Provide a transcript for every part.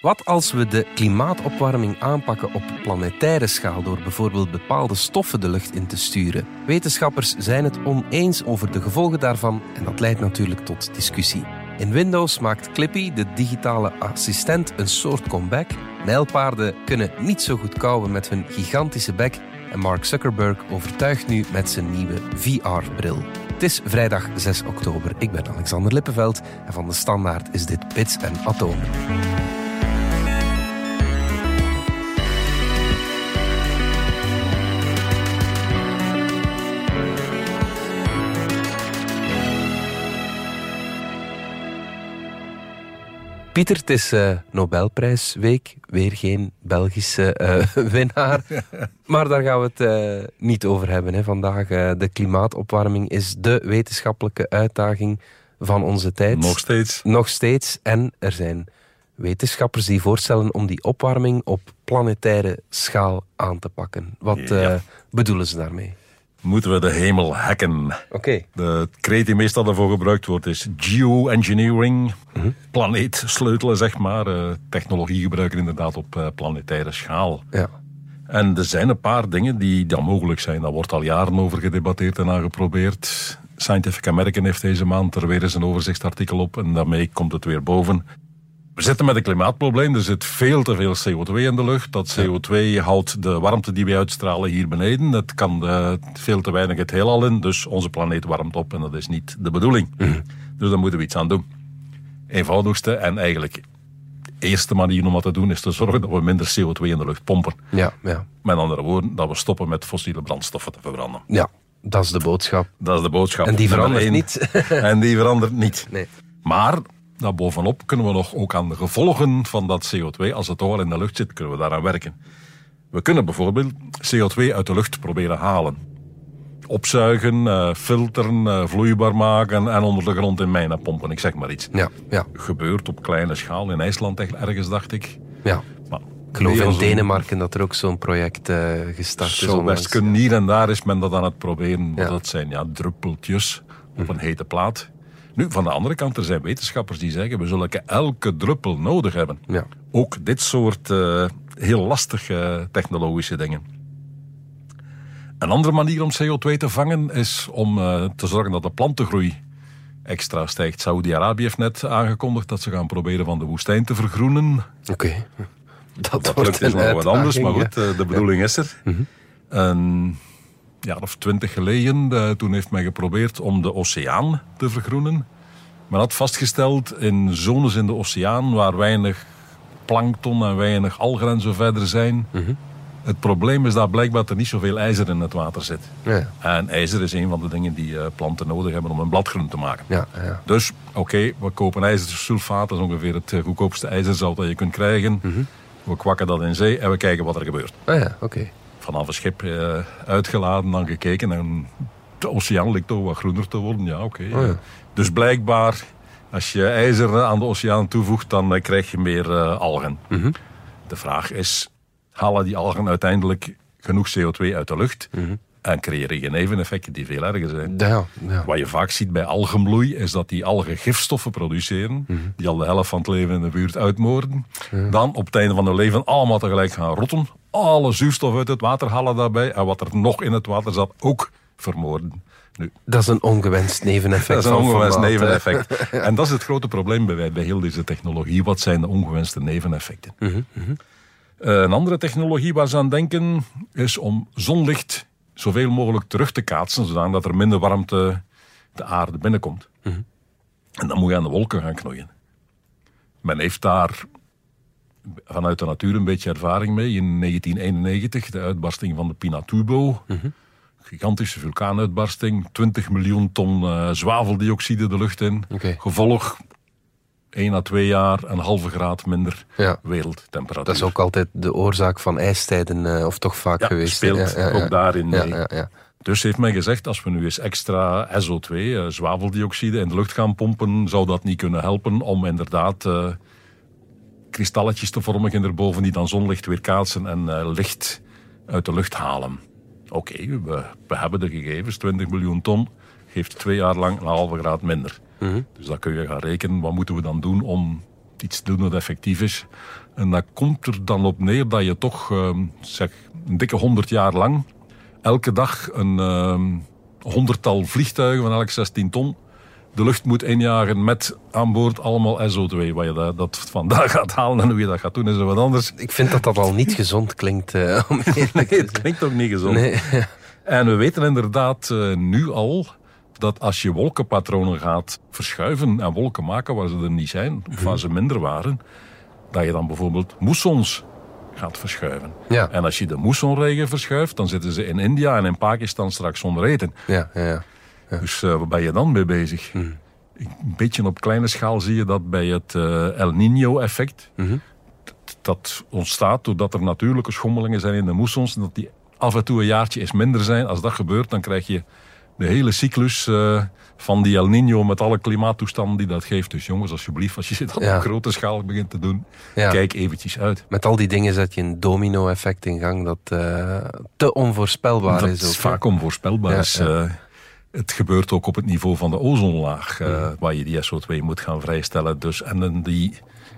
Wat als we de klimaatopwarming aanpakken op planetaire schaal door bijvoorbeeld bepaalde stoffen de lucht in te sturen? Wetenschappers zijn het oneens over de gevolgen daarvan en dat leidt natuurlijk tot discussie. In Windows maakt Clippy, de digitale assistent, een soort comeback. Nijlpaarden kunnen niet zo goed kauwen met hun gigantische bek en Mark Zuckerberg overtuigt nu met zijn nieuwe VR-bril. Het is vrijdag 6 oktober. Ik ben Alexander Lippenveld en van de Standaard is dit Bits en Atomen. Pieter, het is uh, Nobelprijsweek. Weer geen Belgische uh, winnaar. Maar daar gaan we het uh, niet over hebben hè. vandaag. de klimaatopwarming is de wetenschappelijke uitdaging van onze tijd. Nog steeds. Nog steeds. En er zijn wetenschappers die voorstellen om die opwarming op planetaire schaal aan te pakken. Wat ja. bedoelen ze daarmee? Moeten we de hemel hacken. Oké. De kreet die meestal daarvoor gebruikt wordt is geoengineering. Mm Planeet sleutelen, zeg maar. Uh, technologie gebruiken inderdaad op uh, planetaire schaal. Ja. En er zijn een paar dingen die dan mogelijk zijn. Daar wordt al jaren over gedebatteerd en aangeprobeerd. Scientific American heeft deze maand er weer eens een overzichtsartikel op. En daarmee komt het weer boven. We zitten met een klimaatprobleem. Er zit veel te veel CO2 in de lucht. Dat CO2 houdt de warmte die wij uitstralen hier beneden. Het kan uh, veel te weinig het heelal in. Dus onze planeet warmt op en dat is niet de bedoeling. Mhm. Dus daar moeten we iets aan doen. Eenvoudigste en eigenlijk eerste manier om dat te doen is te zorgen dat we minder CO2 in de lucht pompen. Ja, ja. Met andere woorden, dat we stoppen met fossiele brandstoffen te verbranden. Ja, dat is de boodschap. Dat is de boodschap. En die verandert niet. en die verandert niet. Nee. Maar Daarbovenop kunnen we nog ook aan de gevolgen van dat CO2, als het al in de lucht zit, kunnen we daaraan werken. We kunnen bijvoorbeeld CO2 uit de lucht proberen halen. Opzuigen, uh, filteren, uh, vloeibaar maken en onder de grond in mijnen pompen. Ik zeg maar iets. Ja, ja. Gebeurt op kleine schaal in IJsland ergens, dacht ik. Ja. Maar, ik geloof in Denemarken dat er ook zo'n project uh, gestart is. Zo best kunnen. Hier en daar is men dat aan het proberen. Ja. Dat zijn ja, druppeltjes op een hete plaat. Nu, van de andere kant, er zijn wetenschappers die zeggen... we zullen elke druppel nodig hebben. Ja. Ook dit soort uh, heel lastige technologische dingen. Een andere manier om CO2 te vangen is om uh, te zorgen dat de plantengroei extra stijgt. Saudi-Arabië heeft net aangekondigd dat ze gaan proberen van de woestijn te vergroenen. Oké. Okay. Dat, dat wordt is nog wat anders, maar goed, uh, de bedoeling ja. is er. Mm -hmm. Jaar of twintig geleden, uh, toen heeft men geprobeerd om de oceaan te vergroenen. Men had vastgesteld in zones in de oceaan waar weinig plankton en weinig algen en zo verder zijn. Mm -hmm. Het probleem is dat blijkbaar er niet zoveel ijzer in het water zit. Ja. En ijzer is een van de dingen die uh, planten nodig hebben om een bladgroen te maken. Ja, ja. Dus oké, okay, we kopen ijzersulfaat, dat is ongeveer het goedkoopste ijzerzout dat je kunt krijgen. Mm -hmm. We kwakken dat in zee en we kijken wat er gebeurt. Ah ja, oké. Okay. Vanaf een schip uh, uitgeladen, dan gekeken en de oceaan lijkt toch wat groener te worden. Ja, oké. Okay. Oh, ja. Dus blijkbaar, als je ijzer aan de oceaan toevoegt, dan uh, krijg je meer uh, algen. Mm -hmm. De vraag is, halen die algen uiteindelijk genoeg CO2 uit de lucht? Mm -hmm. En creëren geen neveneffecten die veel erger zijn. Ja, ja. Wat je vaak ziet bij algenbloei, is dat die algen gifstoffen produceren, mm -hmm. die al de helft van het leven in de buurt uitmoorden. Dan op het einde van hun leven allemaal tegelijk gaan rotten, alle zuurstof uit het water halen daarbij, en wat er nog in het water zat ook vermoorden. Nu, dat is een ongewenst neveneffect. Dat is een ongewenst neveneffect. en dat is het grote probleem bij, bij heel deze technologie. Wat zijn de ongewenste neveneffecten? Uh, een andere technologie waar ze aan denken is om zonlicht zoveel mogelijk terug te kaatsen, zodat er minder warmte de aarde binnenkomt. -hmm. En dan moet je aan de wolken gaan knoeien. Men heeft daar vanuit de natuur een beetje ervaring mee. In 1991, de uitbarsting van de Pinatubo. -hmm gigantische vulkaanuitbarsting, 20 miljoen ton uh, zwaveldioxide de lucht in. Okay. Gevolg 1 à 2 jaar een halve graad minder ja. wereldtemperatuur. Dat is ook altijd de oorzaak van ijstijden, uh, of toch vaak ja, geweest. speelt ja, ook daarin mee. Ja, dus heeft men gezegd, als we nu eens extra SO2, uh, zwaveldioxide, in de lucht gaan pompen, zou dat niet kunnen helpen om inderdaad uh, kristalletjes te vormen erboven die dan zonlicht weer kaatsen en uh, licht uit de lucht halen. Oké, okay, we, we, hebben de gegevens, 20 miljoen ton, geeft twee jaar lang een halve graad minder. Mm -hmm. Dus dan kun je gaan rekenen, wat moeten we dan doen om iets doen dat effectief is. En dat komt er dan op neer dat je toch, ehm, zeg, een dikke honderd jaar lang elke dag een ehm, honderdtal vliegtuigen van elk 16 ton de lucht moet injagen met aan boord allemaal SO2. Wat je dat, dat vandaag gaat halen en hoe je dat gaat doen is wat anders. Ik vind dat dat al niet gezond klinkt. Uh, om nee, het klinkt ook niet gezond. Nee. En we weten inderdaad uh, nu al dat als je wolkenpatronen gaat verschuiven en wolken maken waar ze er niet zijn, of waar ze minder waren, dat je dan bijvoorbeeld moessons gaat verschuiven. Ja. En als je de moessonregen verschuift, dan zitten ze in India en in Pakistan straks zonder eten. Ja, ja, ja. Dus uh, waar ben je dan mee bezig? Mhm. Een beetje op kleine schaal zie je dat bij het uh, El Nino-effect. Mhm. Dat ontstaat doordat er natuurlijke schommelingen zijn in de moessons. En dat die af en toe een jaartje is minder zijn. Als dat gebeurt, dan krijg je de hele cyclus uh, van die El Nino met alle klimaattoestanden die dat geeft. Dus jongens, alsjeblieft, als je dit op grote schaal begint te doen, Ja. kijk eventjes uit. Met al die dingen zet je een domino-effect in gang dat eh, te onvoorspelbaar dat is. is ook, vaak onvoorspelbaar. Ja, is, ja. Eh, het gebeurt ook op het niveau van de ozonlaag, eh, waar je die SO2 moet gaan vrijstellen. Dus, en dan die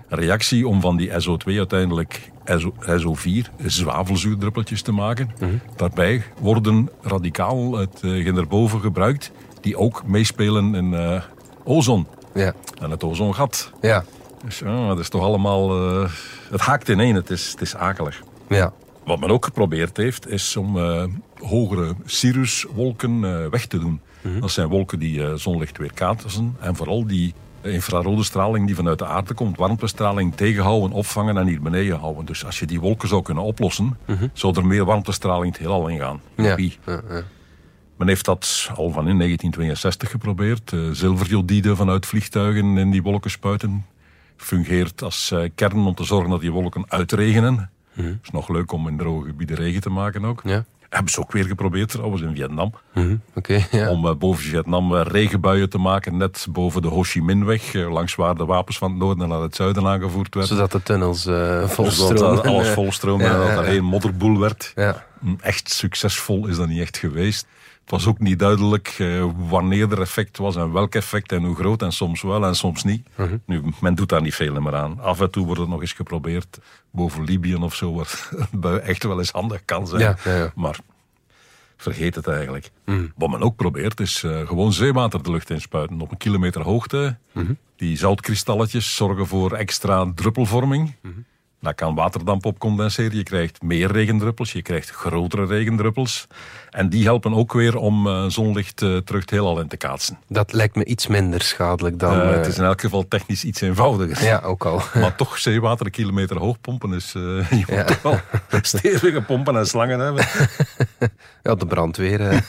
reactie om van die SO2 uiteindelijk SO, SO4, zwavelzuurdruppeltjes te maken. Daarbij worden radicaal hetgeen erboven gebruikt, die ook meespelen in eh, ozon Ja, en het ozongat. ja, Dus ja, dat is toch allemaal... eh, het haakt ineen, het is, het is akelig. ja. Wat men ook geprobeerd heeft, is om eh, hogere cirruswolken eh, weg te doen. Dat zijn wolken die eh, zonlicht weerkaatsen. En vooral die infrarode straling die vanuit de aarde komt, warmtestraling tegenhouden, opvangen en hier beneden houden. Dus als je die wolken zou kunnen oplossen, zou er meer warmtestraling het heelal ingaan. Ja. Joepie. Ja, ja. Men heeft dat al van in 1962 geprobeerd. Uh, zilverjodide vanuit vliegtuigen in die wolken spuiten. Fungeert als eh, kern om te zorgen dat die wolken uitregenen. is nog leuk om in droge gebieden regen te maken ook. Ja. Hebben ze ook weer geprobeerd trouwens in Vietnam. Mhm, ja. Om eh, boven Vietnam eh, regenbuien te maken. Net boven de Ho Chi Minh-weg. eh, langs waar de wapens van het noorden naar het zuiden aangevoerd werden. Zodat de tunnels Zodat volstromen. eh, alles volstroomde ja, en dat er geen modderboel werd. Ja, Mm, Echt succesvol is dat niet echt geweest. Het was ook niet duidelijk wanneer er effect was en welk effect en hoe groot. En soms wel en soms niet. Mhm. Nu, men doet daar niet veel meer aan. Af en toe wordt het nog eens geprobeerd. Boven Libië of zo, waar een bui echt wel eens handig kan zijn. Ja, ja, ja. Maar vergeet het eigenlijk. Mhm. Wat men ook probeert is eh, gewoon zeewater de lucht inspuiten. Op een kilometer hoogte. Mhm. Die zoutkristalletjes zorgen voor extra druppelvorming. Mhm. Daar kan waterdamp op condenseren. Je krijgt meer regendruppels, je krijgt grotere regendruppels. En die helpen ook weer om eh, zonlicht eh, terug het heelal in te kaatsen. dat lijkt me iets minder schadelijk dan... Eh, het is in elk geval technisch iets eenvoudiger. Ja, ook al. Maar toch zeewater een kilometer hoog pompen is... je moet Ja. toch wel stevige pompen en slangen hebben. Ja, de brandweer.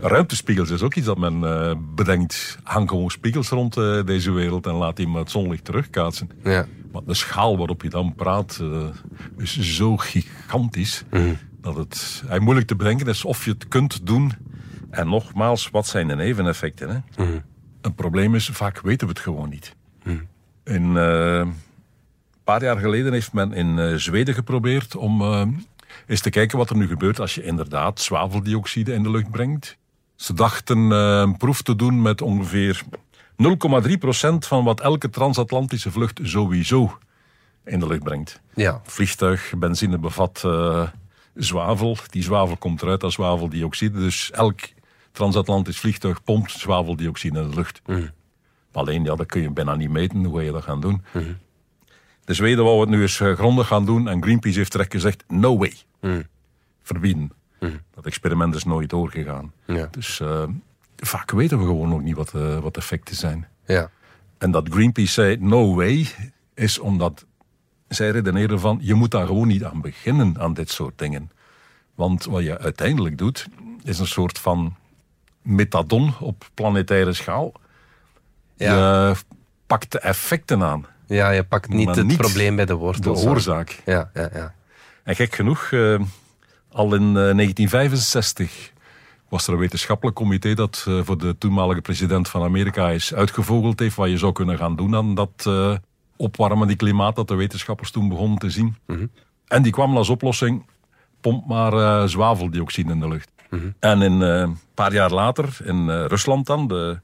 Ruimtespiegels is ook iets dat men bedenkt. Hang gewoon spiegels rond deze wereld en laat die met het zonlicht terugkaatsen. ja. Maar de schaal waarop je dan praat eh, is zo gigantisch dat het eigenlijk moeilijk te bedenken is of je het kunt doen. En nogmaals, wat zijn de neveneffecten? Hè? Een probleem is, vaak weten we het gewoon niet. In, eh, een paar jaar geleden heeft men in eh, Zweden geprobeerd om eens te kijken wat er nu gebeurt als je inderdaad zwaveldioxide in de lucht brengt. Ze dachten een proef te doen met ongeveer 0,3% van wat elke transatlantische vlucht sowieso in de lucht brengt. ja. Vliegtuig, benzine bevat eh, zwavel. Die zwavel komt eruit als zwaveldioxide. Dus elk transatlantisch vliegtuig pompt zwaveldioxide in de lucht. Alleen, ja, dat kun je bijna niet meten. Hoe ga je dat gaan doen? De Zweden wou het nu eens eh, grondig gaan doen. En Greenpeace heeft direct gezegd, no way. Verbieden. Dat experiment is nooit doorgegaan. Ja. Dus eh, vaak weten we gewoon nog niet wat, eh, wat de effecten zijn. Ja. En dat Greenpeace zei no way, is omdat zij redeneren van je moet daar gewoon niet aan beginnen aan dit soort dingen. Want wat je uiteindelijk doet, is een soort van metadon op planetaire schaal. Ja. Je pakt de effecten aan, ja, je pakt niet Maar het niet probleem bij de de wortel. oorzaak. Ja, ja, ja. En gek genoeg, eh, al in eh, 1965 was er een wetenschappelijk comité dat eh, voor de toenmalige president van Amerika is uitgevogeld heeft wat je zou kunnen gaan doen aan dat eh, opwarmen, die klimaat dat de wetenschappers toen begonnen te zien. En die kwam als oplossing, pomp maar eh, zwaveldioxide in de lucht. En in, eh, een paar jaar later, in eh, Rusland dan, de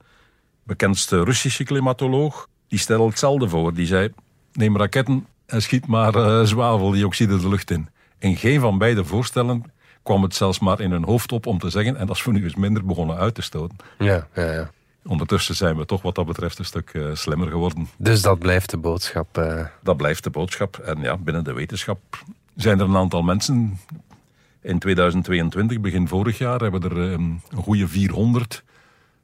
bekendste Russische klimatoloog, die stelde hetzelfde voor. Die zei, neem raketten en schiet maar zwaveldioxide de lucht in. In geen van beide voorstellen kwam het zelfs maar in hun hoofd op om te zeggen, en dat is voor nu eens minder begonnen uit te stoten. Ja, ja, ja. Ondertussen zijn we toch wat dat betreft een stuk uh, slimmer geworden. Dus dat blijft de boodschap? Uh... Dat blijft de boodschap. En ja, binnen de wetenschap zijn er een aantal mensen. In 2022, begin vorig jaar, hebben er um, een goede 400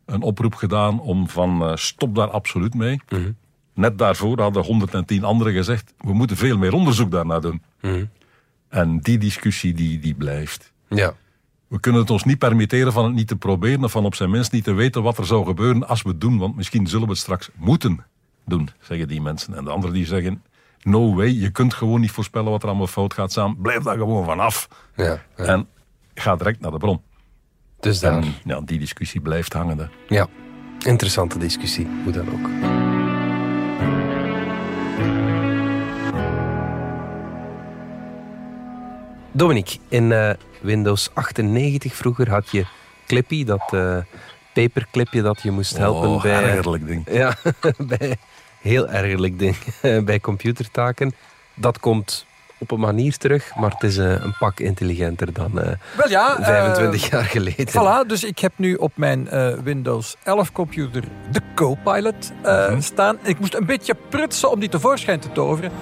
een oproep gedaan om van uh, stop daar absoluut mee. -hmm. Net daarvoor hadden 110 anderen gezegd, we moeten veel meer onderzoek daarna doen. -hmm. En die discussie die, die blijft. Ja. We kunnen het ons niet permitteren van het niet te proberen of van op zijn minst niet te weten wat er zou gebeuren als we het doen, want misschien zullen we het straks moeten doen, zeggen die mensen. En de anderen die zeggen, no way, je kunt gewoon niet voorspellen wat er allemaal fout gaat samen, blijf daar gewoon vanaf. Ja, ja. En ga direct naar de bron. Dus daar... En ja, die discussie blijft hangende. Ja, interessante discussie, hoe dan ook. Dominique, in uh, Windows 98 vroeger had je Clippy, dat uh, paperclipje dat je moest helpen oh, bij... ergerlijk ding. Ja, bij, heel ergerlijk ding. bij computertaken. Dat komt op een manier terug, maar het is uh, een pak intelligenter dan uh, Wel ja, 25 jaar geleden. Voilà, dus ik heb nu op mijn Windows 11 computer de Copilot mm-hmm. staan. Ik moest een beetje prutsen om die tevoorschijn te toveren.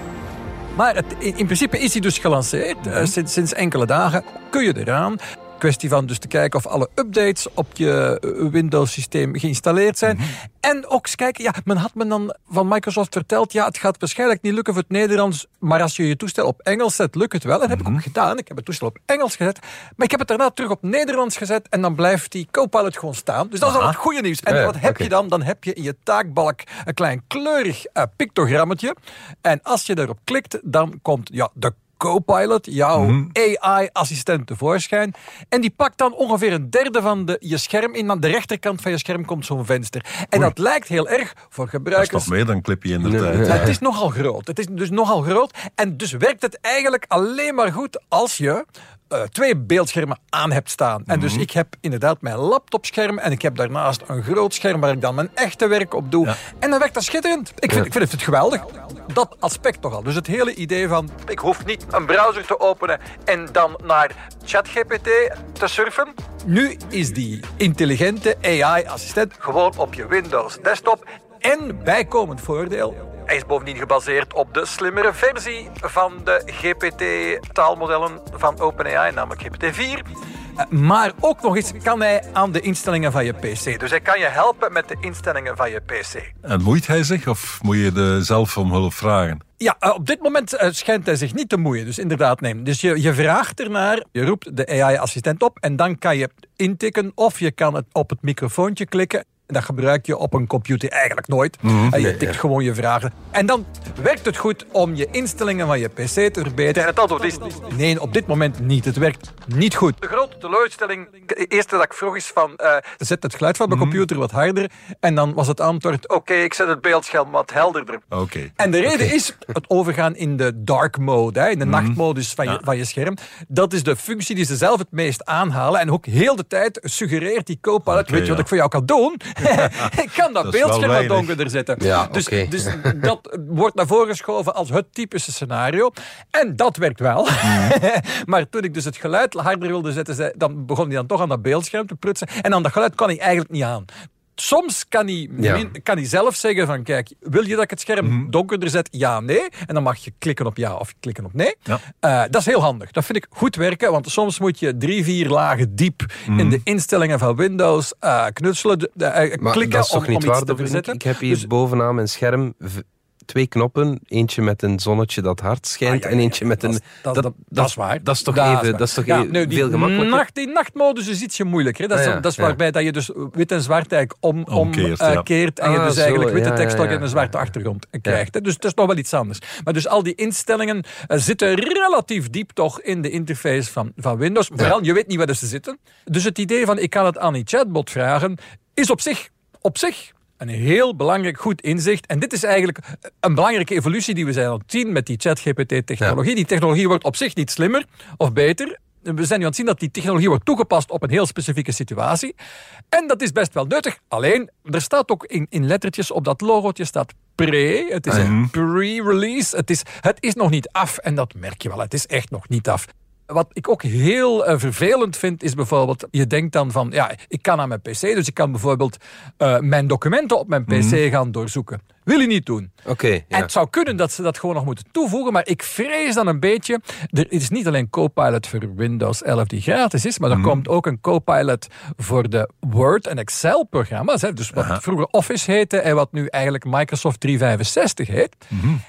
Maar het, in principe is hij dus gelanceerd. Uh, sinds, sinds enkele dagen kun je eraan. Kwestie van dus te kijken of alle updates op je Windows-systeem geïnstalleerd zijn. Mhm. En ook eens kijken, ja, men had me dan van Microsoft verteld, ja, het gaat waarschijnlijk niet lukken voor het Nederlands, maar als je je toestel op Engels zet, lukt het wel. Dat heb ik Mhm. ook gedaan. Ik heb het toestel op Engels gezet, maar ik heb het daarna terug op Nederlands gezet en dan blijft die Copilot gewoon staan. Dus dat is al het goede nieuws. En Ja, wat heb je dan? Dan heb je in je taakbalk een klein kleurig eh, pictogrammetje. En als je daarop klikt, dan komt ja, de Copilot, jouw Mhm. AI-assistent tevoorschijn. En die pakt dan ongeveer een derde van de, je scherm in. Aan de rechterkant van je scherm komt zo'n venster. En dat lijkt heel erg voor Dat is gebruikers. nog meer dan clipje in de Nee, tijd. nee. Maar het is nogal groot. Het is dus nogal groot. En dus werkt het eigenlijk alleen maar goed als je eh, twee beeldschermen aan hebt staan. En Mhm. dus ik heb inderdaad mijn laptopscherm en ik heb daarnaast een groot scherm waar ik dan mijn echte werk op doe. Ja. En dan werkt dat schitterend. Ik vind, ik vind het geweldig. Dat aspect toch al. Dus het hele idee van ik hoef niet een browser te openen en dan naar ChatGPT te surfen. Nu is die intelligente AI-assistent gewoon op je Windows desktop. En bijkomend voordeel, hij is bovendien gebaseerd op de slimmere versie van de GPT-taalmodellen van OpenAI, namelijk GPT-4. Eh, Maar ook nog eens kan hij aan de instellingen van je PC. Dus hij kan je helpen met de instellingen van je PC. En moeit hij zich of moet je er zelf om hulp vragen? Ja, eh, op dit moment eh, schijnt hij zich niet te moeien. Dus inderdaad, neem. Dus je, je vraagt ernaar, je roept de AI-assistent op en dan kan je intikken of je kan het op het microfoontje klikken. Dat gebruik je op een computer eigenlijk nooit. Eh, je tikt gewoon je vragen. En dan werkt het goed om je instellingen van je PC te verbeteren. En het antwoord is nee, op dit moment niet. Het werkt niet goed. De grote teleurstelling, het eerste dat ik vroeg is van... eh, zet het geluid van mijn computer wat harder. En dan was het antwoord, oké, ik zet het beeldscherm wat helderder. Oké. En de reden is het overgaan in de dark mode, hè, in Mhm. de nachtmodus van je, van je scherm. Dat is de functie die ze zelf het meest aanhalen. En ook heel de tijd suggereert die Copilot, weet je wat ja. ik voor jou kan doen? ik kan dat, beeldscherm wat donkerder zetten. Ja, dus, dus dat wordt naar voren geschoven als het typische scenario. En dat werkt wel. Mhm. maar toen ik dus het geluid harder wilde zetten, dan begon hij dan toch aan dat beeldscherm te prutsen. En aan dat geluid kan hij eigenlijk niet aan. Soms kan hij, Ja. kan hij zelf zeggen van kijk, wil je dat ik het scherm Mhm. donkerder zet? Ja, nee. En dan mag je klikken op ja of klikken op nee. Ja. Eh, dat is heel handig. Dat vind ik goed werken, want soms moet je drie, vier lagen diep Mhm. in de instellingen van Windows eh, knutselen, eh, klikken om, om iets waar, te verzetten. Ik heb hier Dus- bovenaan mijn scherm twee knoppen. Eentje met een zonnetje dat hard schijnt Ah, ja, ja, en eentje met dat een... is- dat- dat- dat is waar. Dat is toch is even, dat is toch even veel gemakkelijker? Nacht, die nachtmodus is ietsje moeilijker. Dat is, Ah, ja, dat is ja. waarbij dat je dus wit en zwart eigenlijk om, om, Omkeert, eh, keert en je Ah, dus zo, eigenlijk witte ja, tekst ja, ook ja. in een zwarte achtergrond krijgt. hè. Dus dat is nog wel iets anders. Maar dus al die instellingen eh, zitten relatief diep toch in de interface van, van Windows. Vooral, je weet niet waar ze zitten. Dus het idee van ik kan het aan die chatbot vragen, is op zich, op zich een heel belangrijk goed inzicht. En dit is eigenlijk een belangrijke evolutie die we zijn aan het zien met die ChatGPT-technologie. Die technologie wordt op zich niet slimmer of beter. we zijn nu aan het zien dat die technologie wordt toegepast op een heel specifieke situatie. En dat is best wel nuttig. Alleen, er staat ook in, in lettertjes op dat logootje staat pre. Het is een pre-release. Het is, het is nog niet af. En dat merk je wel. Het is echt nog niet af. Wat ik ook heel uh, vervelend vind, is bijvoorbeeld, je denkt dan van, ja, ik kan aan mijn pc, dus ik kan bijvoorbeeld uh, mijn documenten op mijn pc mm -hmm. gaan doorzoeken. Wil je niet doen. Oké. Okay, ja. En het zou kunnen dat ze dat gewoon nog moeten toevoegen, maar ik vrees dan een beetje. Er is niet alleen Copilot voor Windows 11 die gratis is, maar er mm -hmm. komt ook een Copilot voor de Word- en Excel-programma's. Dus wat Aha. vroeger Office heette en wat nu eigenlijk Microsoft 365 heet. Mm -hmm.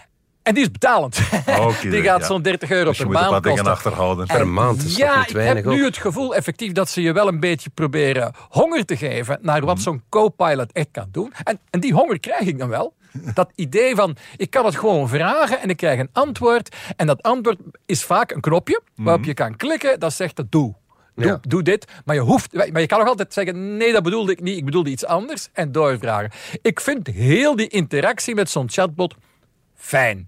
En die is betalend. Okay, die gaat ja. zo'n 30 euro dus per je moet maand een paar achterhouden. Per maand is ja, niet ik weinig heb nu het gevoel effectief dat ze je wel een beetje proberen honger te geven naar Mhm. wat zo'n co-pilot echt kan doen. En, en die honger krijg ik dan wel. Dat idee van, ik kan het gewoon vragen en ik krijg een antwoord. En dat antwoord is vaak een knopje waarop je kan klikken dat zegt dat doe. Doe, Ja. doe dit. Maar je, hoeft, maar je kan nog altijd zeggen: nee, dat bedoelde ik niet. Ik bedoelde iets anders. En doorvragen. Ik vind heel die interactie met zo'n chatbot fijn.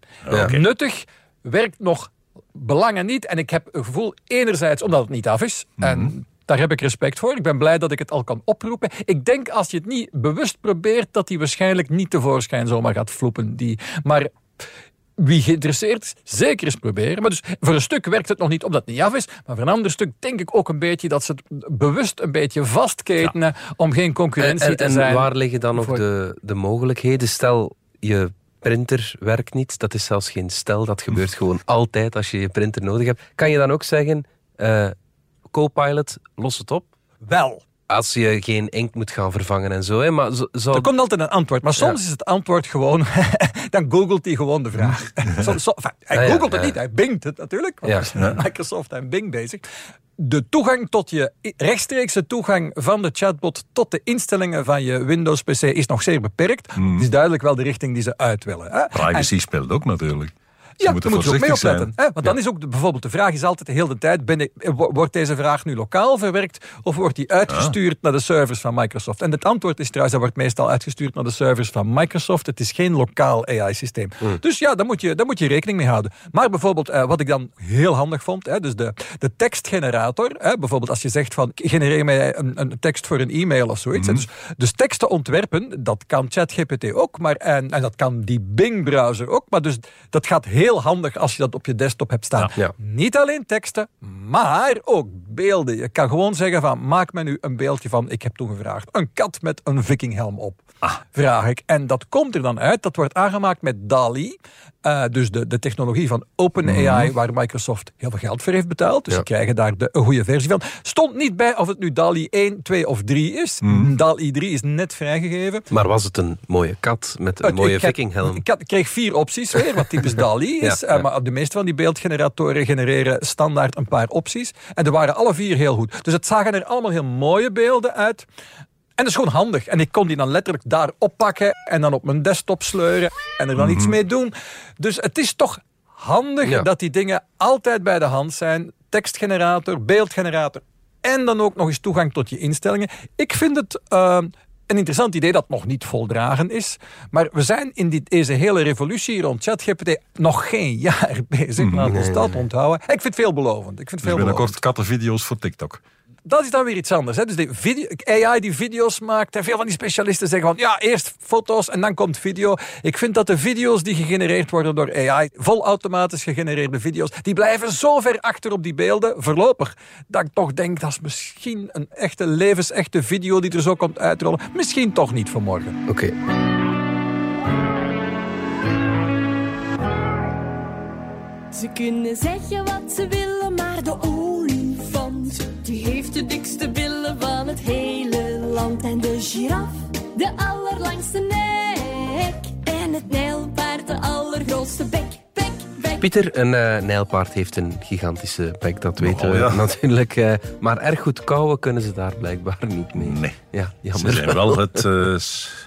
Nuttig, werkt nog belangen niet. En ik heb een gevoel, enerzijds omdat het niet af is. En daar heb ik respect voor. Ik ben blij dat ik het al kan oproepen. Ik denk als je het niet bewust probeert, dat die waarschijnlijk niet tevoorschijn zomaar gaat floepen. Die, maar wie geïnteresseerd is, zeker eens proberen. Maar dus voor een stuk werkt het nog niet omdat het niet af is. Maar voor een ander stuk denk ik ook een beetje dat ze het bewust een beetje vastketenen om geen En, concurrentie en, te en zijn. waar liggen dan nog de, de mogelijkheden? Stel, je printer werkt niet. Dat is zelfs geen stel. Dat gebeurt gewoon altijd als je je printer nodig hebt. Kan je dan ook zeggen, eh Copilot, los het op? Wel. Als je geen inkt moet gaan vervangen en zo. Hè? Maar zo, Er komt altijd een antwoord, maar soms is het antwoord gewoon... dan googelt hij gewoon de vraag. Zo, zo, enfin, hij Ah, ja, googelt het ja. niet, hij bingt het natuurlijk. Want Ja. we zijn met Microsoft en Bing bezig. De toegang tot je... rechtstreekse toegang van de chatbot tot de instellingen van je Windows-PC is nog zeer beperkt. Het is duidelijk wel de richting die ze uit willen. Hè? En- Privacy speelt ook natuurlijk. Ja, moeten daar moet je ook mee opletten. Hè? Want dan is ook de, bijvoorbeeld de vraag is altijd de hele tijd: ben ik, wo- wordt deze vraag nu lokaal verwerkt of wordt die uitgestuurd naar de servers van Microsoft? En het antwoord is trouwens: dat wordt meestal uitgestuurd naar de servers van Microsoft. Het is geen lokaal AI-systeem. Dus ja, daar moet, je, daar moet je rekening mee houden. Maar bijvoorbeeld, eh, wat ik dan heel handig vond, hè, dus de, de tekstgenerator. Hè, bijvoorbeeld als je zegt van genereer mij een, een tekst voor een e-mail of zoiets. hè. Dus, dus teksten ontwerpen, dat kan ChatGPT ook. Maar, en, en dat kan die Bing-browser ook. Maar dus dat gaat heel handig als je dat op je desktop hebt staan. Ja. Niet alleen teksten, maar ook beelden. Je kan gewoon zeggen van, maak me nu een beeldje van, ik heb toen gevraagd, een kat met een vikinghelm op. Vraag ik. En dat komt er dan uit. Dat wordt aangemaakt met DALI. eh, dus de, de technologie van OpenAI, waar Microsoft heel veel geld voor heeft betaald. Dus Ja. ze krijgen daar de, een goede versie van. Stond niet bij of het nu DALI 1, 2 of 3 is. DALI 3 is net vrijgegeven. Maar was het een mooie kat met een mooie vikinghelm? Ik, ik kreeg vier opties weer, wat typisch DALI is. Ja, Eh, maar de meeste van die beeldgeneratoren genereren standaard een paar opties. En er waren alle vier heel goed. Dus het zagen er allemaal heel mooie beelden uit. En dat is gewoon handig. En ik kon die dan letterlijk daar oppakken en dan op mijn desktop sleuren en er dan iets mee doen. Dus het is toch handig Ja. dat die dingen altijd bij de hand zijn. Tekstgenerator, beeldgenerator en dan ook nog eens toegang tot je instellingen. Ik vind het eh, een interessant idee dat nog niet voldragen is. Maar we zijn in die, deze hele revolutie rond ChatGPT nog geen jaar bezig. Laten we dat onthouden. Ik vind het veelbelovend. Ik vind het Dus veelbelovend. binnenkort kattenvideo's voor TikTok. Dat is dan weer iets anders. Hè? Dus de video, AI die video's maakt. En veel van die specialisten zeggen van ja, eerst foto's en dan komt video. Ik vind dat de video's die gegenereerd worden door AI, vol automatisch gegenereerde video's, die blijven zo ver achter op die beelden, voorlopig, dat ik toch denk dat is misschien een echte levensechte video die er zo komt uitrollen. Misschien toch niet voor morgen. Oké. Ze kunnen zeggen wat ze willen, maar de olifant land. En de giraf, de allerlangste nek. En het nijlpaard, de allergrootste bek, bek, bek. Pieter, een eh nijlpaard heeft een gigantische bek, dat weten we ja. natuurlijk. eh, maar erg goed kouwen kunnen ze daar blijkbaar niet mee. Nee. Ja, Ze, jammer. zijn wel het, eh,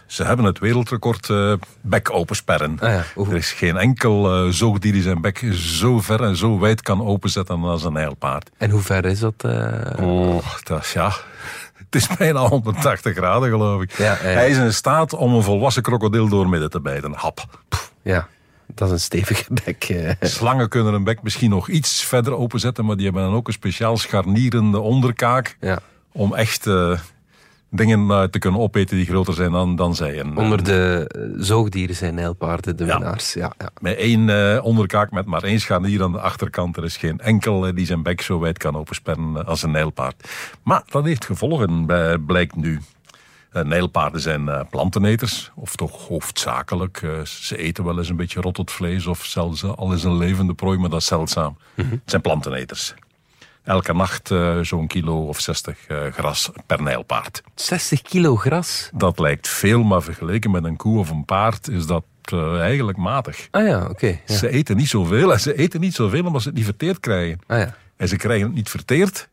ze hebben het wereldrecord eh, bek opensperren. Ah ja, Er is geen enkel zoogdier die zijn bek zo ver en zo wijd kan openzetten als een nijlpaard. En hoe ver is dat? eh? Oh, dat is ja. Het is bijna 180 graden, geloof ik. Ja. Hij is in staat om een volwassen krokodil doormidden te bijten. Hap. Pff, Ja. Dat is een stevige bek. eh. Slangen kunnen hun bek misschien nog iets verder openzetten, maar die hebben dan ook een speciaal scharnierende onderkaak Ja. om echt eh, dingen eh, te kunnen opeten die groter zijn dan, dan zij. En, Onder de eh, zoogdieren zijn nijlpaarden de Ja. winnaars. Ja, ja. Met één eh, onderkaak met maar één scharnier aan de achterkant. Er is geen enkel eh, die zijn bek zo wijd kan opensperren eh, als een nijlpaard. Maar dat heeft gevolgen, blijkt nu. Eh, nijlpaarden zijn eh, planteneters, of toch hoofdzakelijk. Eh, ze eten wel eens een beetje rottend vlees, of zelfs eh, al is een levende prooi, maar dat is zeldzaam. Het zijn planteneters. Elke nacht eh, zo'n kilo of 60 eh, gras per nijlpaard. 60 kilo gras. Dat lijkt veel, maar vergeleken met een koe of een paard is dat eh, eigenlijk matig. Ah ja, oké. ja. Ze eten niet zoveel en ze eten niet zoveel omdat ze het niet verteerd krijgen. Ah ja. En ze krijgen het niet verteerd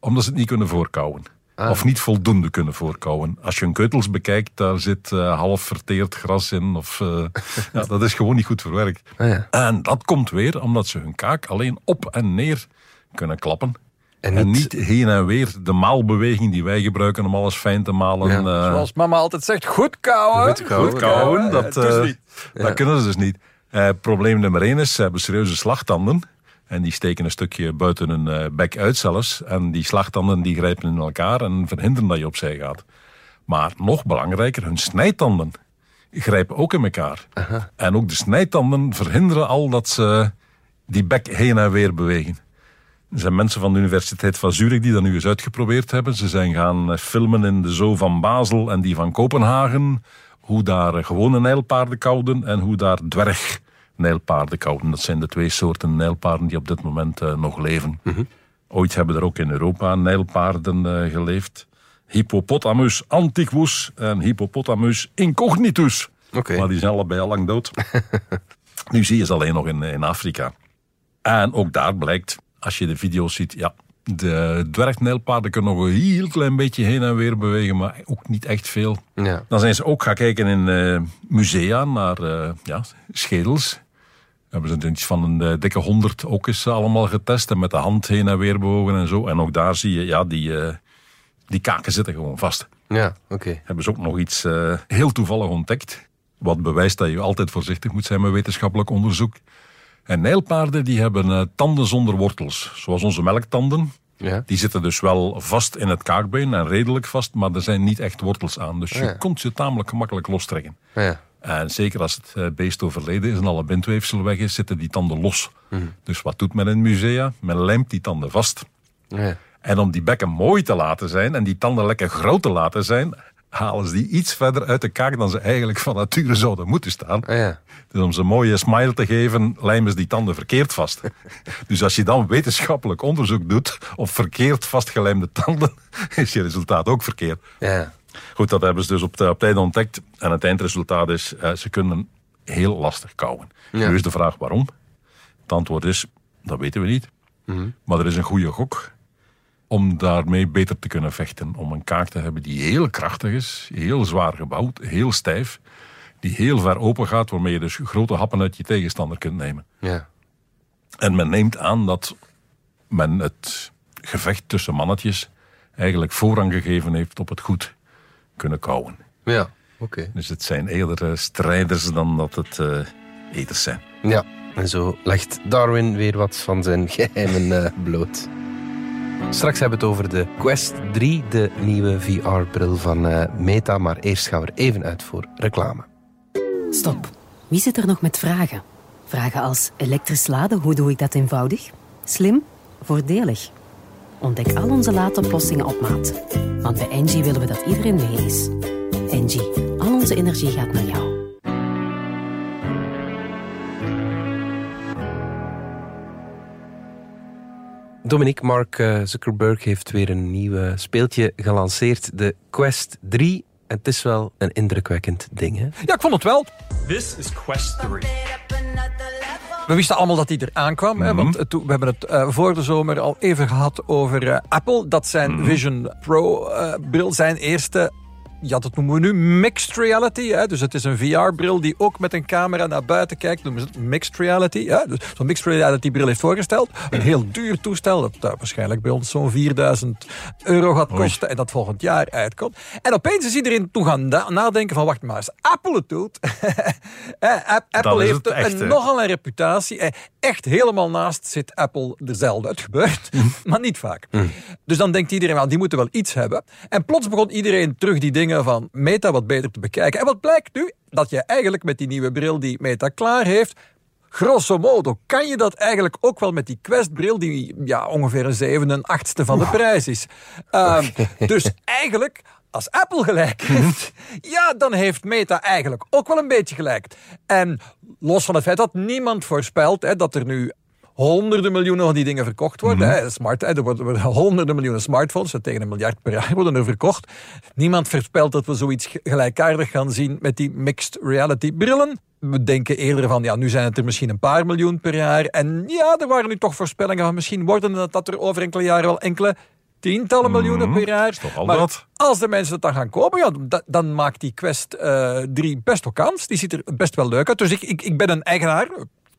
omdat ze het niet kunnen voorkouwen. Ah. Of niet voldoende kunnen voorkouwen. Als je een keutels bekijkt, daar zit half verteerd gras in. Of, ja, dat is gewoon niet goed verwerkt. Ah ja. En dat komt weer omdat ze hun kaak alleen op en neer kunnen klappen. En En niet- heen en weer de maalbeweging die wij gebruiken om alles fijn te malen. Ja. eh, Zoals mama altijd zegt, goed kouwen. Goed kouwen. Goed kouwen, Ja, dat, eh, dat kunnen ze dus niet. Eh, probleem nummer één is, ze hebben serieuze slagtanden. En die steken een stukje buiten hun eh, bek uit zelfs. En die slagtanden die grijpen in elkaar en verhinderen dat je opzij gaat. Maar nog belangrijker, hun snijtanden grijpen ook in elkaar. En ook de snijtanden verhinderen al dat ze die bek heen en weer bewegen. Er zijn mensen van de Universiteit van Zurich die dat nu eens uitgeprobeerd hebben. Ze zijn gaan eh, filmen in de zoo van Basel en die van Kopenhagen. Hoe daar eh, gewone nijlpaarden kouden en hoe daar dwerg nijlpaarden kouden. Dat zijn de twee soorten nijlpaarden die op dit moment eh, nog leven. Ooit hebben er ook in Europa nijlpaarden geleefd. Hippopotamus antiquus en Hippopotamus incognitus. Maar die zijn allebei al lang dood. nu zie je ze alleen nog in, in Afrika. En ook daar blijkt, als je de video's ziet, ja, de dwergnijlpaarden kunnen nog een heel klein beetje heen en weer bewegen, maar ook niet echt veel. Ja. Dan zijn ze ook gaan kijken in eh, musea naar eh, ja, schedels. Hebben ze iets van een eh, dikke honderd ook eens allemaal getest en met de hand heen en weer bewogen en zo. En ook daar zie je, ja, die, die kaken zitten gewoon vast. Ja, oké. Hebben ze ook nog iets heel toevallig ontdekt. Wat bewijst dat je altijd voorzichtig moet zijn met wetenschappelijk onderzoek. En nijlpaarden die hebben eh, tanden zonder wortels, zoals onze melktanden. Ja. Die zitten dus wel vast in het kaakbeen en redelijk vast, maar er zijn niet echt wortels aan. Dus je Ja. kunt ze tamelijk gemakkelijk lostrekken. Ah ja. En zeker als het eh, beest overleden is en alle bindweefsel weg is, zitten die tanden los. Dus wat doet men in musea? Men lijmt die tanden vast. Ah ja. En om die bekken mooi te laten zijn en die tanden lekker groot te laten zijn, halen ze die iets verder uit de kaak dan ze eigenlijk van nature zouden moeten staan. Ah ja. Dus om ze een mooie smile te geven, lijmen ze die tanden verkeerd vast. Dus als je dan wetenschappelijk onderzoek doet op verkeerd vastgelijmde tanden, is je resultaat ook verkeerd. Ja. Goed, dat hebben ze dus op, de, op tijd ontdekt. En het eindresultaat is, eh, ze kunnen heel lastig kauwen. Ja. Nu is de vraag waarom. Het antwoord is, dat weten we niet. Maar er is een goede gok om daarmee beter te kunnen vechten. Om een kaak te hebben die heel krachtig is, heel zwaar gebouwd, heel stijf. Die heel ver open gaat, waarmee je dus grote happen uit je tegenstander kunt nemen. Ja. En men neemt aan dat men het gevecht tussen mannetjes eigenlijk voorrang gegeven heeft op het goed kunnen kauwen. Ja. Oké. Dus het zijn eerder strijders dan dat het eters zijn. Ja. En zo legt Darwin weer wat van zijn geheimen eh, bloot. Straks hebben we het over de Quest 3, de nieuwe VR-bril van eh, Meta. Maar eerst gaan we er even uit voor reclame. Stop. Wie zit er nog met vragen? Vragen als elektrisch laden, hoe doe ik dat eenvoudig? Slim? Voordelig? Ontdek al onze laadoplossingen op maat. Want bij Engie willen we dat iedereen mee is. Engie, al onze energie gaat naar jou. Dominique, Mark eh, Zuckerberg heeft weer een nieuw speeltje gelanceerd. De Quest 3. En het is wel een indrukwekkend ding, hè? Ja, ik vond het wel. This is Quest 3. We wisten allemaal dat die er aankwam. hè, want toen- we hebben het eh, voor de zomer al even gehad over eh, Apple. Dat zijn Vision Pro eh, bril, zijn eerste ja, dat noemen we nu mixed reality. Hè? Dus het is een VR-bril die ook met een camera naar buiten kijkt. Noemen ze het mixed reality. Hè? Dus zo'n mixed reality-bril heeft voorgesteld. Een heel duur toestel dat uh, waarschijnlijk bij ons zo'n 4000 euro gaat kosten. En dat volgend jaar uitkomt. En opeens is iedereen toe gaan nadenken van wacht maar eens. Apple het doet. Apple heeft een, nogal een reputatie. Echt helemaal naast zit Apple dezelfde. Het gebeurt, mm. maar niet vaak. Mm. Dus dan denkt iedereen, wel, die moeten wel iets hebben. En plots begon iedereen terug die dingen van Meta wat beter te bekijken. En wat blijkt nu? Dat je eigenlijk met die nieuwe bril die Meta klaar heeft, grosso modo, kan je dat eigenlijk ook wel met die Quest-bril, die ja, ongeveer een zevende, een achtste van de prijs is. Um, dus eigenlijk, als Apple gelijk heeft, ja, dan heeft Meta eigenlijk ook wel een beetje gelijk. En los van het feit dat niemand voorspelt hè, dat er nu honderden miljoenen van die dingen verkocht worden. Mm Smart, hè, er, worden, honderden miljoenen smartphones, tegen een miljard per jaar worden er verkocht. Niemand voorspelt dat we zoiets gelijkaardig gaan zien met die mixed reality brillen. We denken eerder van, ja, nu zijn het er misschien een paar miljoen per jaar. En ja, er waren nu toch voorspellingen van misschien worden het dat er over enkele jaren wel enkele tientallen mhm. miljoenen per jaar. maar als de mensen het dan gaan kopen, ja, dan maakt die Quest uh, eh, 3 best wel kans. Die ziet er best wel leuk uit. Dus ik, ik, ik ben een eigenaar,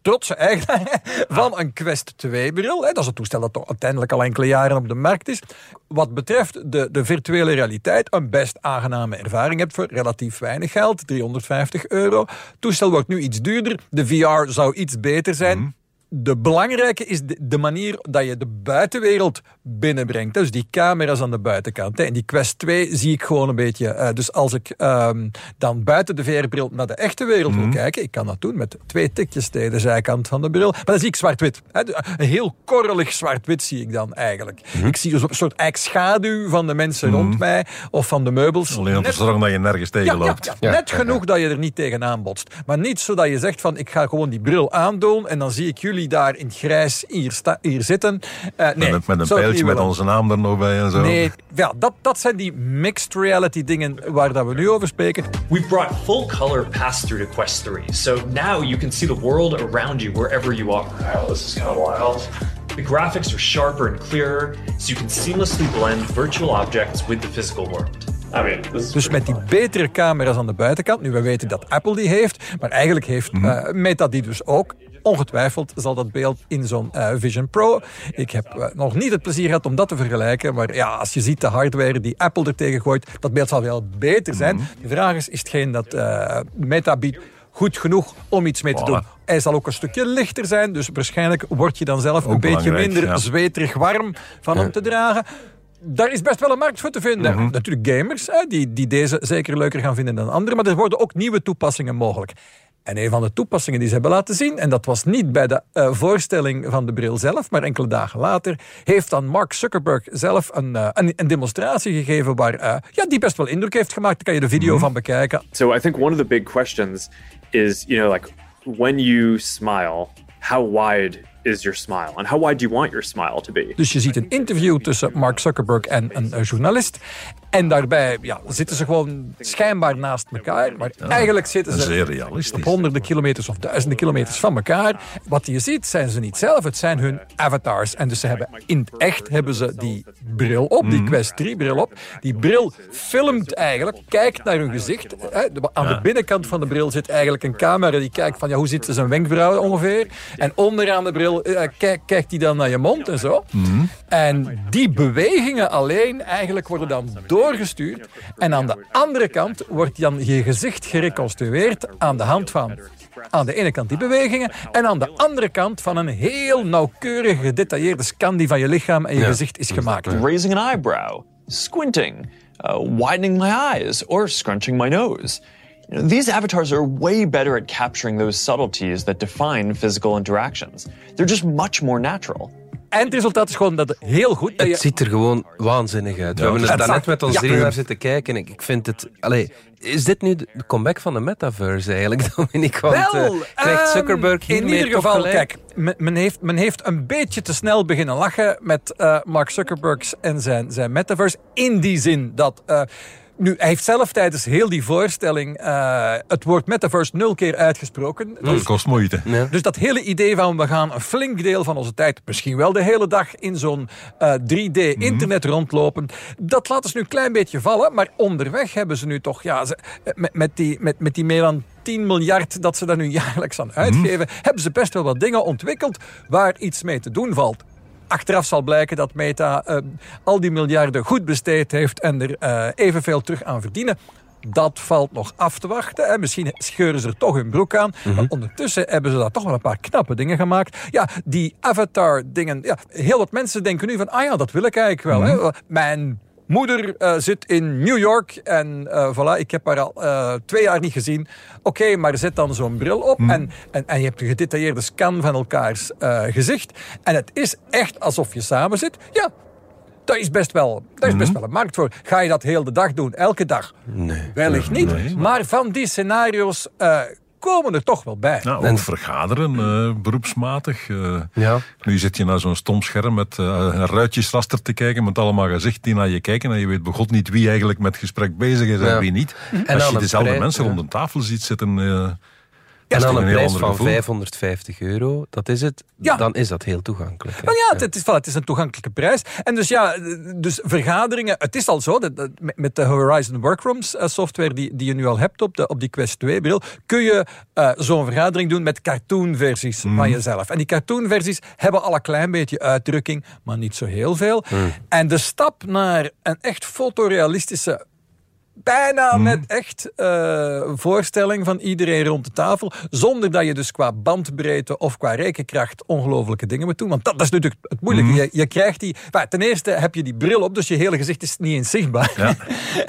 trotse eigenaar van een Quest 2-bril. Dat is een toestel dat toch uiteindelijk al enkele jaren op de markt is. Wat betreft de, de virtuele realiteit, een best aangename ervaring hebt voor relatief weinig geld, 350 euro. Het toestel wordt nu iets duurder. De VR zou iets beter zijn. Mhm de belangrijke is de, manier dat je de buitenwereld binnenbrengt. Dus die camera's aan de buitenkant. En die Quest 2 zie ik gewoon een beetje. Uh, dus als ik um, dan buiten de VR-bril naar de echte wereld wil mhm. kijken, ik kan dat doen met twee tikjes tegen de zijkant van de bril. Maar dan zie ik zwart-wit. Een heel korrelig zwart-wit zie ik dan eigenlijk. Mhm. Ik zie dus een soort schaduw van de mensen rond mhm. mij of van de meubels. Alleen om te zorgen dat je nergens tegen loopt. Ja, net genoeg dat je er niet tegenaan botst. Maar niet zodat je zegt van ik ga gewoon die bril aandoen en dan zie ik jullie daar in het grijs hier, sta, hier zitten. Uh, nee, met, met een pijltje met onze naam er nog bij en zo. Nee, ja, dat, dat zijn die mixed reality dingen waar dat we nu over spreken. We brought full color pass-through to Quest 3. So now you can see the world around you wherever you are. Wow, this is kind of wild. The graphics are sharper and clearer, so you can seamlessly blend virtual objects with the physical world. dus met die betere camera's aan de buitenkant, nu we weten dat Apple die heeft, maar eigenlijk heeft uh, Meta die dus ook. Ongetwijfeld zal dat beeld in zo'n uh, Vision Pro. Ik heb uh, nog niet het plezier gehad om dat te vergelijken. Maar ja, als je ziet de hardware die Apple er tegen gooit, dat beeld zal wel beter zijn. Mhm. De vraag is, is hetgeen dat uh, Meta biedt goed genoeg om iets mee te doen. Hij zal ook een stukje lichter zijn, dus waarschijnlijk word je dan zelf een beetje minder ja. zweterig warm van hem te dragen daar is best wel een markt voor te vinden. Mhm. Natuurlijk gamers, hè, die, die deze zeker leuker gaan vinden dan anderen. Maar er worden ook nieuwe toepassingen mogelijk. En een van de toepassingen die ze hebben laten zien, en dat was niet bij de uh, voorstelling van de bril zelf, maar enkele dagen later, heeft dan Mark Zuckerberg zelf een, uh, een, een, demonstratie gegeven waar, uh, ja, die best wel indruk heeft gemaakt. Daar kan je de video mm -hmm. van bekijken. So I think one of the big questions is, you know, like when you smile, how wide is your smile? And how wide do you want your smile to be? Dus je ziet een interview tussen Mark Zuckerberg en een journalist. En daarbij ja, zitten ze gewoon schijnbaar naast elkaar. Maar eigenlijk zitten ze op honderden kilometers of duizenden kilometers van elkaar. Wat je ziet zijn ze niet zelf, het zijn hun avatars. En dus ze hebben in het echt hebben ze die bril op, die mhm. Quest 3 bril op. Die bril filmt eigenlijk, kijkt naar hun gezicht. Aan de binnenkant van de bril zit eigenlijk een camera die kijkt van ja, hoe zitten zijn wenkbrauwen ongeveer. En onderaan de bril eh, kijkt hij dan naar je mond en zo. Mhm. En die bewegingen alleen eigenlijk worden dan door doorgestuurd. En aan de andere kant wordt dan je gezicht gereconstrueerd aan de hand van aan de ene kant die bewegingen en aan de andere kant van een heel nauwkeurig gedetailleerde scan die van je lichaam en je gezicht is gemaakt. Raising an eyebrow, squinting, uh, widening my eyes or scrunching my nose. These avatars are way better at capturing those subtleties that define physical interactions. They're just much more natural eindresultaat is gewoon dat heel goed... Het ziet er gewoon waanzinnig uit. We hebben er daarnet met ons drie naar zitten kijken. Ik, ik vind het... Allee, is dit nu de comeback van de metaverse eigenlijk, Dominique? Want, Wel, uh, krijgt Zuckerberg um, In ieder geval, kijk, men, heeft, men heeft een beetje te snel beginnen lachen met uh, Mark Zuckerberg en zijn, zijn metaverse. In die zin dat... Uh, Nu, hij heeft zelf tijdens heel die voorstelling uh, het woord metaverse nul keer uitgesproken. Dat dus, kost moeite. Ja. Dus dat hele idee van we gaan een flink deel van onze tijd, misschien wel de hele dag, in zo'n uh, 3D-internet mm. rondlopen, dat laten ze nu een klein beetje vallen. Maar onderweg hebben ze nu toch, ja, ze, met, met, die, met, met die meer dan 10 miljard dat ze daar nu jaarlijks aan uitgeven, mm. hebben ze best wel wat dingen ontwikkeld waar iets mee te doen valt achteraf zal blijken dat Meta uh, al die miljarden goed besteed heeft en er uh, evenveel terug aan verdienen. Dat valt nog af te wachten. En misschien scheuren ze er toch hun broek aan. Mm -hmm. Maar ondertussen hebben ze daar toch wel een paar knappe dingen gemaakt. Ja, die avatar-dingen. Ja, heel wat mensen denken nu van... Ah ja, dat wil ik eigenlijk wel. Mm -hmm. hè. Mijn moeder uh, zit in New York en uh, voilà, ik heb haar al uh, twee jaar niet gezien. Oké, okay, maar zet dan zo'n bril op mm. en, en, en, je hebt een gedetailleerde scan van elkaars gezicht. En het is echt alsof je samen zit. Ja, daar is best wel, daar is best wel een markt voor. Ga je dat heel de dag doen, elke dag? Nee. Wellicht niet. Nee. Maar van die scenario's komen er toch wel bij. Nou, en vergaderen, uh, beroepsmatig. Uh, ja. Nu zit je naar zo'n stom scherm met uh, een ruitjesraster te kijken met allemaal gezichten die naar je kijken en je weet begot niet wie eigenlijk met gesprek bezig is en wie niet. En Als je dezelfde mensen rond een tafel ziet zitten en dan een, prijs van 550 euro, dat is het, ja. dan is dat heel toegankelijk. Maar ja, het is, het is een toegankelijke prijs. En dus ja, dus vergaderingen, het is al zo, dat, met de Horizon Workrooms eh, software die, die je nu al hebt op, de, op die Quest 2 bril, kun je uh, zo'n vergadering doen met cartoonversies mm. van jezelf. En die cartoonversies hebben al een klein beetje uitdrukking, maar niet zo heel veel. Mm. En de stap naar een echt fotorealistische bijna mm. met echt uh, voorstelling van iedereen rond de tafel. Zonder dat je dus qua bandbreedte of qua rekenkracht ongelofelijke dingen moet doen. Want dat, dat is natuurlijk het moeilijke. Mm. Je, je, krijgt die... Maar ten eerste heb je die bril op, dus je hele gezicht is niet eens zichtbaar. Ja.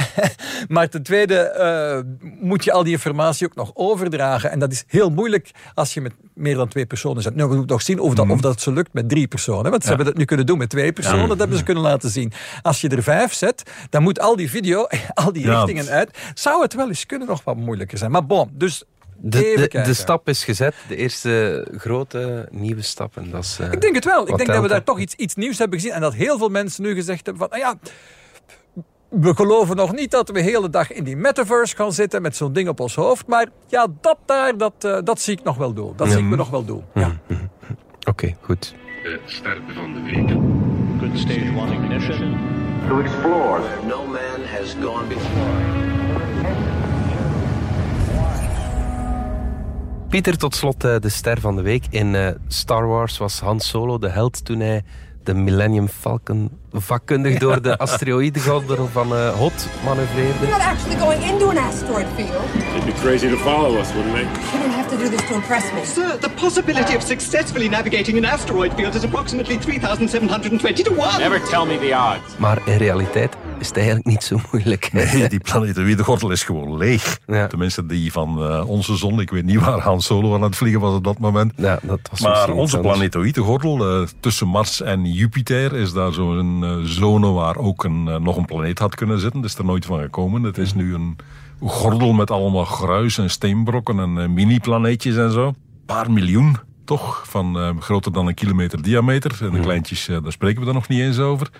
maar ten tweede uh, moet je al die informatie ook nog overdragen. En dat is heel moeilijk als je met meer dan twee personen zit. Nu, we moeten nog zien of dat, mm. of dat zo lukt met drie personen. Want ze ja. hebben dat nu kunnen doen met twee personen. Ja. Dat hebben ze kunnen laten zien. Als je er vijf zet, dan moet al die video, al die richtingen uit. Zou het wel eens kunnen nog wat moeilijker zijn. Maar bon, dus de, de, de, stap is gezet, de eerste grote nieuwe stap. En dat is, uh, ik denk het wel. Ik denk dat we daar toch iets, iets nieuws hebben gezien. En dat heel veel mensen nu gezegd hebben van, nou ja, we geloven nog niet dat we de hele dag in die metaverse gaan zitten met zo'n ding op ons hoofd. Maar ja, dat daar, dat, uh, dat zie ik nog wel doen. Dat zie ik me nog wel doen. Ja. Oké, okay, goed. De ster van de week. Good stage one ignition. To explore. No man has gone before. Pieter, tot slot uh, de ster van de week. In uh, Star Wars was Han Solo de held toen hij de Millennium Falcon vakkundig door de asteroïdengordel van uh, Hot manoeuvreerde. We're not actually going into an asteroid field. They'd be crazy to follow us, wouldn't they? You don't have to do this to impress me. Sir, the possibility of successfully navigating an asteroid field is approximately 3,720 to 1. Never tell me the odds. Maar in realiteit is het eigenlijk niet zo moeilijk. Nee, die planetoïdegordel is gewoon leeg. Ja. Tenminste, die van uh, onze zon. Ik weet niet waar Han Solo aan het vliegen was op dat moment. Ja, dat was maar onze planetoïdegordel, uh, tussen Mars en Jupiter, is daar zo'n uh, zone waar ook een, nog een planeet had kunnen zitten. Dat is er nooit van gekomen. Het is nu een gordel met allemaal gruis en steenbrokken en mini-planeetjes en zo. Een paar miljoen toch? Van groter dan een kilometer diameter. En de kleintjes, daar spreken we dan nog niet eens over.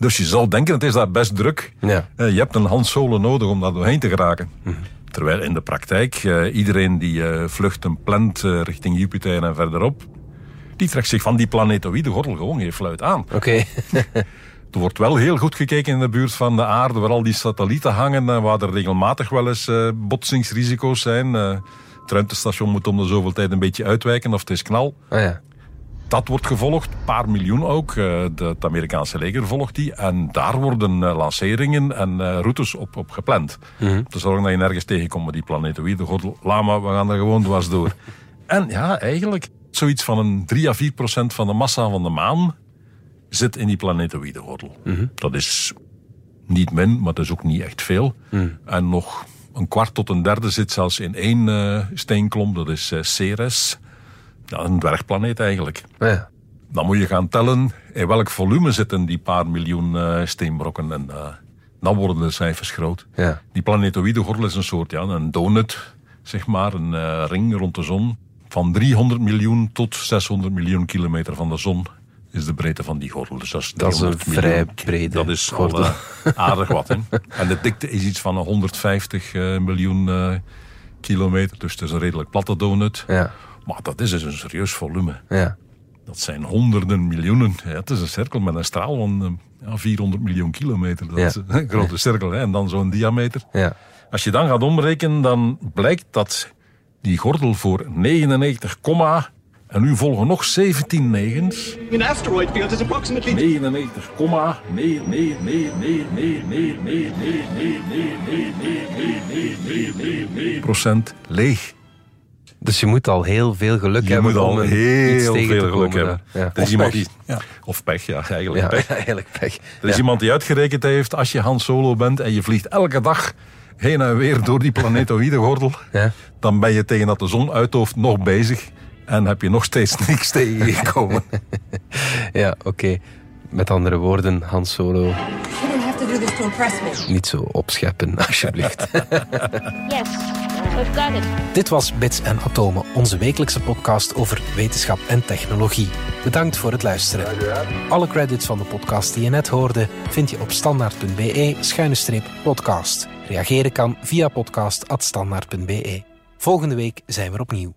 Dus je zal denken, het is daar best druk. Ja. Uh, je hebt een Hans Solo nodig om daar doorheen te geraken. Mm -hmm. Terwijl in de praktijk uh, iedereen die uh, vluchten plant richting Jupiter en verderop, die trekt zich van die planetoïde gordel gewoon geen fluit aan. Oké. Okay. er wordt wel heel goed gekeken in de buurt van de aarde, waar al die satellieten hangen, waar er regelmatig wel eens botsingsrisico's zijn. het ruimtestation moet om de zoveel tijd een beetje uitwijken of het is knal. Oh ja. Dat wordt gevolgd, een paar miljoen ook. Eh, de, het Amerikaanse leger volgt die. En daar worden eh, lanceringen en eh, routes op, op gepland. Mm -hmm. Te zorgen dat je nergens tegenkomt met die planetoïde. God, lama, we gaan er gewoon dwars door. en ja, eigenlijk zoiets van een 3 à 4 procent van de massa van de maan zit in die planetoïde gordel. Mm -hmm. Dat is niet min, maar dat is ook niet echt veel. Mm. En nog een kwart tot een derde zit zelfs in één uh, steenklomp, dat is uh, Ceres. Ja, een dwergplaneet eigenlijk. Ja. Dan moet je gaan tellen in welk volume zitten die paar miljoen uh, steenbrokken. En uh, dan worden de cijfers groot. Ja. Die planetoïde gordel is een soort ja, een donut, zeg maar, een uh, ring rond de zon. Van 300 miljoen tot 600 miljoen kilometer van de zon is de breedte van die gordel. Dus dat is, Dat is een 300 miljoen. vrij brede Dat is al, eh, aardig wat. Hè? En de dikte is iets van 150 eh, miljoen eh, kilometer. Dus het is een redelijk platte donut. Ja. Maar dat is dus een serieus volume. Ja. Dat zijn honderden miljoenen. Ja, het is een cirkel met een straal van eh, ja, 400 miljoen kilometer. Dat Ja. is een grote cirkel. Hè? En dan zo'n diameter. Ja. Als je dan gaat omrekenen, dan blijkt dat die gordel voor 99, en nu volgen nog 17 negens. An asteroid field is approximately 99, nee, nee, nee, nee, nee, nee, nee, nee, nee, nee, nee, nee, nee, nee, nee, nee, nee, procent leeg. Dus je moet al heel veel geluk Je hebben moet al om een- iets heel veel geluk hebben. Ja. Er is Of iemand pech. die, ja, of pech, ja, eigenlijk Ja, pech. eigenlijk pech. Er is Ja. iemand die uitgerekend heeft, als je Han Solo bent en je vliegt elke dag heen en weer door die planetoïde gordel, Ja. dan ben je tegen dat de zon uithoofd nog bezig en heb je nog steeds niks tegengekomen. Ja, oké. Met andere woorden, Han Solo, to impress me. niet zo opscheppen, alsjeblieft. Yes, we've got it. Dit was Bits en Atomen, onze wekelijkse podcast over wetenschap en technologie. Bedankt voor het luisteren. Alle credits van de podcast die je net hoorde vind je op standaard.be-podcast. Reageren kan via podcast.standaard.be. Volgende week zijn we er opnieuw.